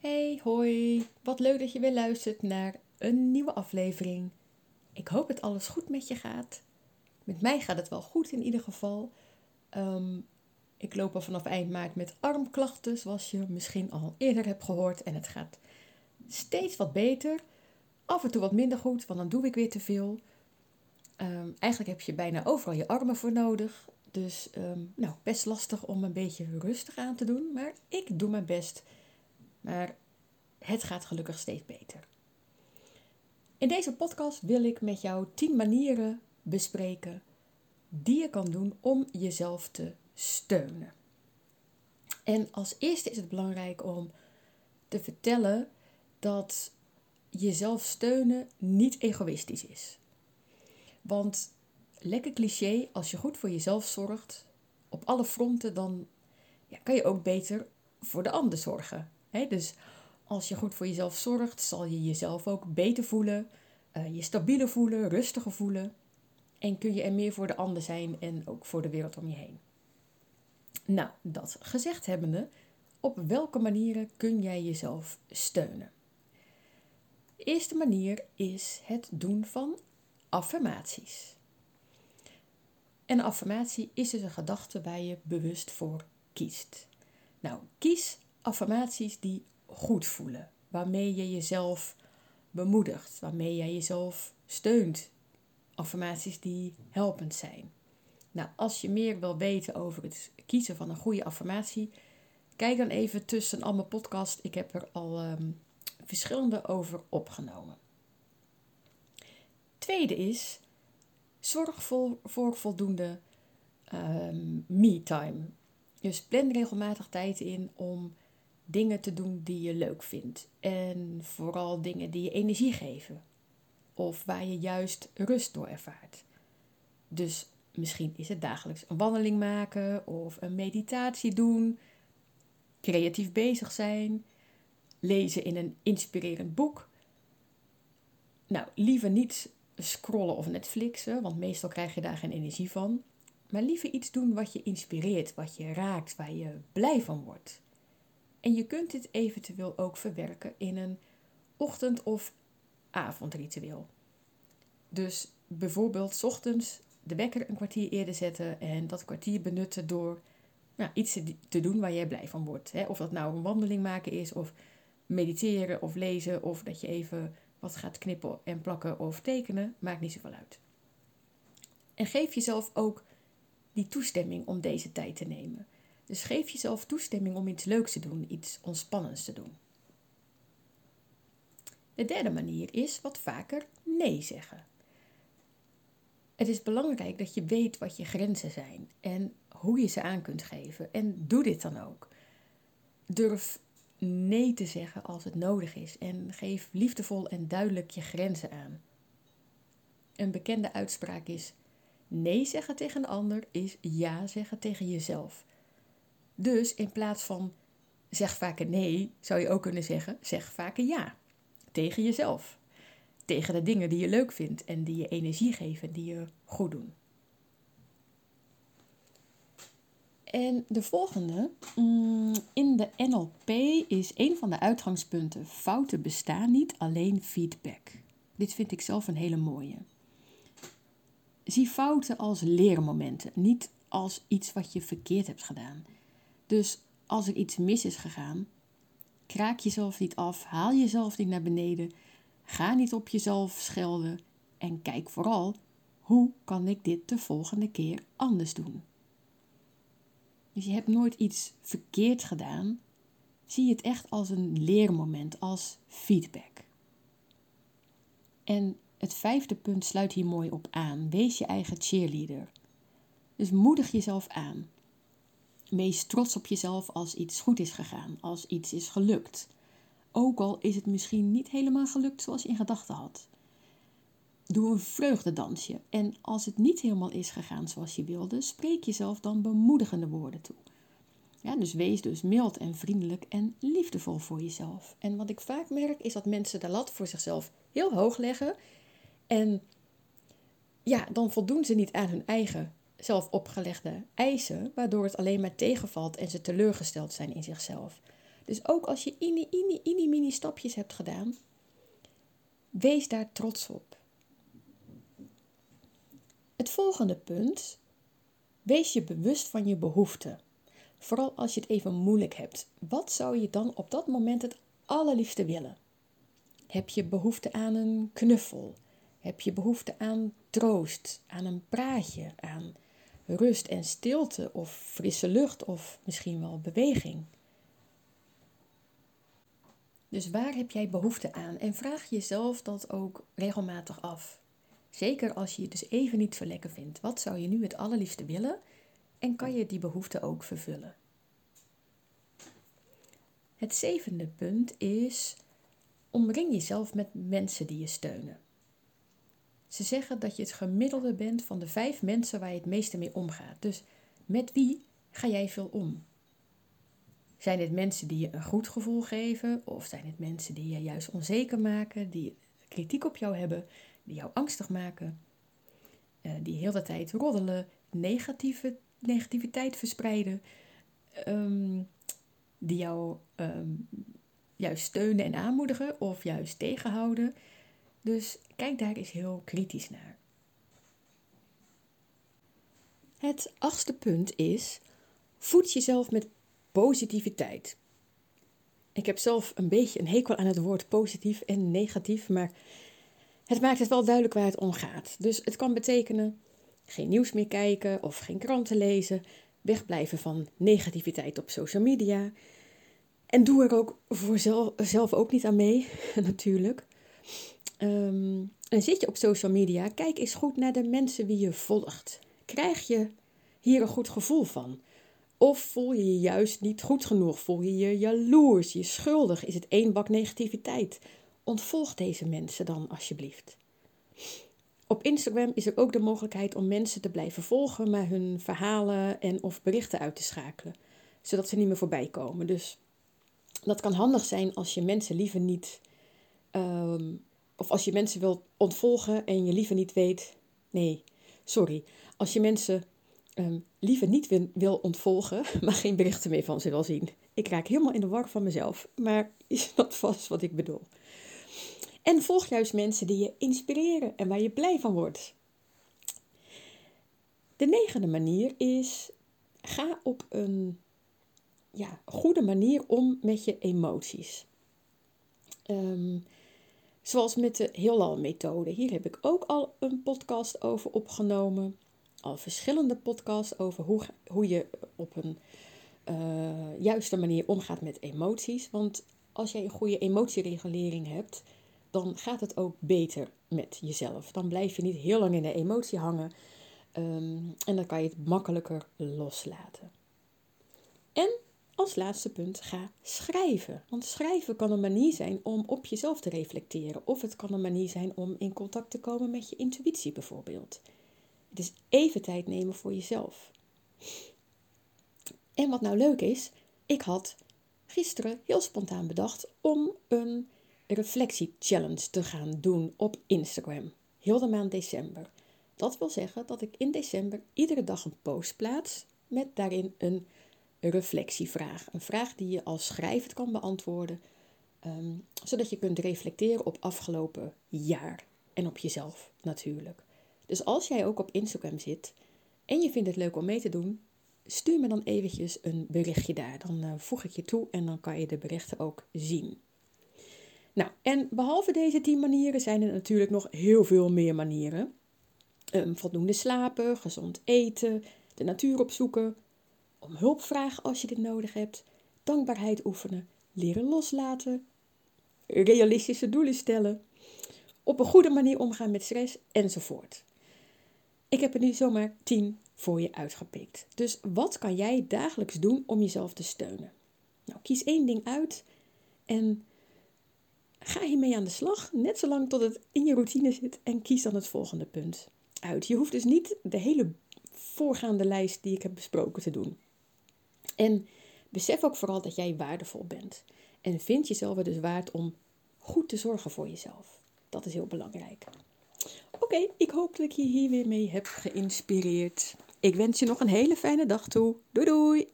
Hey, hoi. Wat leuk dat je weer luistert naar een nieuwe aflevering. Ik hoop dat alles goed met je gaat. Met mij gaat het wel goed in ieder geval. Ehm, ik loop al vanaf eind maart met armklachten, zoals je misschien al eerder hebt gehoord. En het gaat steeds wat beter. Af en toe wat minder goed, want dan doe ik weer te veel. Ehm, eigenlijk heb je bijna overal je armen voor nodig. Dus ehm, nou, best lastig om een beetje rustig aan te doen. Maar ik doe mijn best. Maar het gaat gelukkig steeds beter. In deze podcast wil ik met jou 10 manieren bespreken die je kan doen om jezelf te steunen. En als eerste is het belangrijk om te vertellen dat jezelf steunen niet egoïstisch is. Want lekker cliché, als je goed voor jezelf zorgt op alle fronten, dan ja, kan je ook beter voor de ander zorgen. Dus als je goed voor jezelf zorgt, zal je jezelf ook beter voelen, uh, je stabieler voelen, rustiger voelen. En kun je er meer voor de ander zijn en ook voor de wereld om je heen. Nou, dat gezegd hebbende, op welke manieren kun jij jezelf steunen? De eerste manier is het doen van affirmaties. En een affirmatie is dus een gedachte waar je bewust voor kiest. Nou, kies affirmaties die goed voelen, waarmee je jezelf bemoedigt, waarmee jij jezelf steunt. Affirmaties die helpend zijn. Nou, als je meer wil weten over het kiezen van een goede affirmatie, kijk dan even tussen al mijn podcast. Ik heb er al um, verschillende over opgenomen. Tweede is, zorg voor, voldoende um, me-time. Dus plan regelmatig tijd in om dingen te doen die je leuk vindt. En vooral dingen die je energie geven. Of waar je juist rust door ervaart. Dus misschien is het dagelijks een wandeling maken of een meditatie doen. Creatief bezig zijn. Lezen in een inspirerend boek. Nou, liever niet scrollen of Netflixen, want meestal krijg je daar geen energie van. Maar liever iets doen wat je inspireert, wat je raakt, waar je blij van wordt. En je kunt dit eventueel ook verwerken in een ochtend- of avondritueel. Dus bijvoorbeeld ochtends de wekker een kwartier eerder zetten en dat kwartier benutten door nou, iets te doen waar jij blij van wordt. Of dat nou een wandeling maken is, of mediteren of lezen, of dat je even wat gaat knippen en plakken of tekenen, maakt niet zoveel uit. En geef jezelf ook die toestemming om deze tijd te nemen. Dus geef jezelf toestemming om iets leuks te doen, iets ontspannends te doen. De derde manier is wat vaker nee zeggen. Het is belangrijk dat je weet wat je grenzen zijn en hoe je ze aan kunt geven. En doe dit dan ook. Durf nee te zeggen als het nodig is en geef liefdevol en duidelijk je grenzen aan. Een bekende uitspraak is: nee zeggen tegen een ander is ja zeggen tegen jezelf. Dus in plaats van zeg vaker nee, zou je ook kunnen zeggen: zeg vaker ja tegen jezelf. Tegen de dingen die je leuk vindt en die je energie geven, die je goed doen. En de volgende, mm, in de NLP is een van de uitgangspunten: fouten bestaan niet, alleen feedback. Dit vind ik zelf een hele mooie. Zie fouten als leermomenten, niet als iets wat je verkeerd hebt gedaan. Dus als er iets mis is gegaan, kraak jezelf niet af, haal jezelf niet naar beneden, ga niet op jezelf schelden en kijk vooral hoe kan ik dit de volgende keer anders doen. Dus je hebt nooit iets verkeerd gedaan. Zie het echt als een leermoment, als feedback. En het vijfde punt sluit hier mooi op aan. Wees je eigen cheerleader. Dus moedig jezelf aan. Wees trots op jezelf als iets goed is gegaan, als iets is gelukt. Ook al is het misschien niet helemaal gelukt zoals je in gedachten had. Doe een vreugdedansje en als het niet helemaal is gegaan zoals je wilde, spreek jezelf dan bemoedigende woorden toe. Ja, dus wees dus mild en vriendelijk en liefdevol voor jezelf. En wat ik vaak merk is dat mensen de lat voor zichzelf heel hoog leggen en ja, dan voldoen ze niet aan hun eigen zelf opgelegde eisen, waardoor het alleen maar tegenvalt en ze teleurgesteld zijn in zichzelf. Dus ook als je ini, ini, ini, mini stapjes hebt gedaan, wees daar trots op. Het volgende punt. Wees je bewust van je behoeften. Vooral als je het even moeilijk hebt. Wat zou je dan op dat moment het allerliefste willen? Heb je behoefte aan een knuffel? Heb je behoefte aan troost, aan een praatje, aan rust en stilte of frisse lucht of misschien wel beweging? Dus waar heb jij behoefte aan? En vraag jezelf dat ook regelmatig af. Zeker als je je dus even niet zo vindt. Wat zou je nu het allerliefste willen? En kan je die behoefte ook vervullen? Het zevende punt is: omring jezelf met mensen die je steunen. Ze zeggen dat je het gemiddelde bent van de vijf mensen waar je het meeste mee omgaat. Dus met wie ga jij veel om? Zijn het mensen die je een goed gevoel geven? Of zijn het mensen die je juist onzeker maken, die kritiek op jou hebben, die jou angstig maken, uh, die heel de tijd roddelen, negatieve, negativiteit verspreiden, um, die jou um, juist steunen en aanmoedigen of juist tegenhouden. Dus kijk daar eens heel kritisch naar. Het achtste punt is: voed jezelf met positiviteit. Ik heb zelf een beetje een hekel aan het woord positief en negatief, maar het maakt het wel duidelijk waar het om gaat. Dus het kan betekenen geen nieuws meer kijken of geen kranten lezen, wegblijven van negativiteit op social media. En doe er ook voor zelf, zelf ook niet aan mee, natuurlijk. Ehm, en zit je op social media, kijk eens goed naar de mensen wie je volgt. Krijg je hier een goed gevoel van? Of voel je je juist niet goed genoeg? Voel je je jaloers, je schuldig? Is het één bak negativiteit? Ontvolg deze mensen dan alsjeblieft. Op Instagram is er ook de mogelijkheid om mensen te blijven volgen, maar hun verhalen en of berichten uit te schakelen, zodat ze niet meer voorbij komen. Dus dat kan handig zijn als je mensen liever niet, ehm, of als je mensen wilt ontvolgen en je liever niet weet, nee, sorry, als je mensen um, liever niet wil, ontvolgen, maar geen berichten meer van ze wil zien. Ik raak helemaal in de war van mezelf, maar is dat vast wat ik bedoel. En volg juist mensen die je inspireren en waar je blij van wordt. De negende manier is: ga op een ja, goede manier om met je emoties. Um, zoals met de Heelal-methode. Hier heb ik ook al een podcast over opgenomen al verschillende podcasts over hoe, hoe je op een uh, juiste manier omgaat met emoties. Want als jij een goede emotieregulering hebt, dan gaat het ook beter met jezelf. Dan blijf je niet heel lang in de emotie hangen ehm, en dan kan je het makkelijker loslaten. En als laatste punt, ga schrijven. Want schrijven kan een manier zijn om op jezelf te reflecteren. Of het kan een manier zijn om in contact te komen met je intuïtie bijvoorbeeld. Het is even tijd nemen voor jezelf. En wat nou leuk is, ik had gisteren heel spontaan bedacht om een reflectie-challenge te gaan doen op Instagram. Heel de maand december. Dat wil zeggen dat ik in december iedere dag een post plaats met daarin een reflectievraag. Een vraag die je als schrijver kan beantwoorden, ehm, zodat je kunt reflecteren op afgelopen jaar en op jezelf natuurlijk. Dus als jij ook op Instagram zit en je vindt het leuk om mee te doen, stuur me dan eventjes een berichtje daar. Dan uh, voeg ik je toe en dan kan je de berichten ook zien. Nou, en behalve deze 10 manieren zijn er natuurlijk nog heel veel meer manieren. Um, voldoende slapen, gezond eten, de natuur opzoeken, om hulp vragen als je dit nodig hebt, dankbaarheid oefenen, leren loslaten, realistische doelen stellen, op een goede manier omgaan met stress enzovoort. Ik heb er nu zomaar 10 voor je uitgepikt. Dus wat kan jij dagelijks doen om jezelf te steunen? Nou, kies één ding uit en ga hiermee aan de slag, net zolang tot het in je routine zit en kies dan het volgende punt uit. Je hoeft dus niet de hele voorgaande lijst die ik heb besproken te doen. En besef ook vooral dat jij waardevol bent. En vind jezelf er dus waard om goed te zorgen voor jezelf. Dat is heel belangrijk. Oké, ik hoop dat ik je hier weer mee heb geïnspireerd. Ik wens je nog een hele fijne dag toe. Doei doei!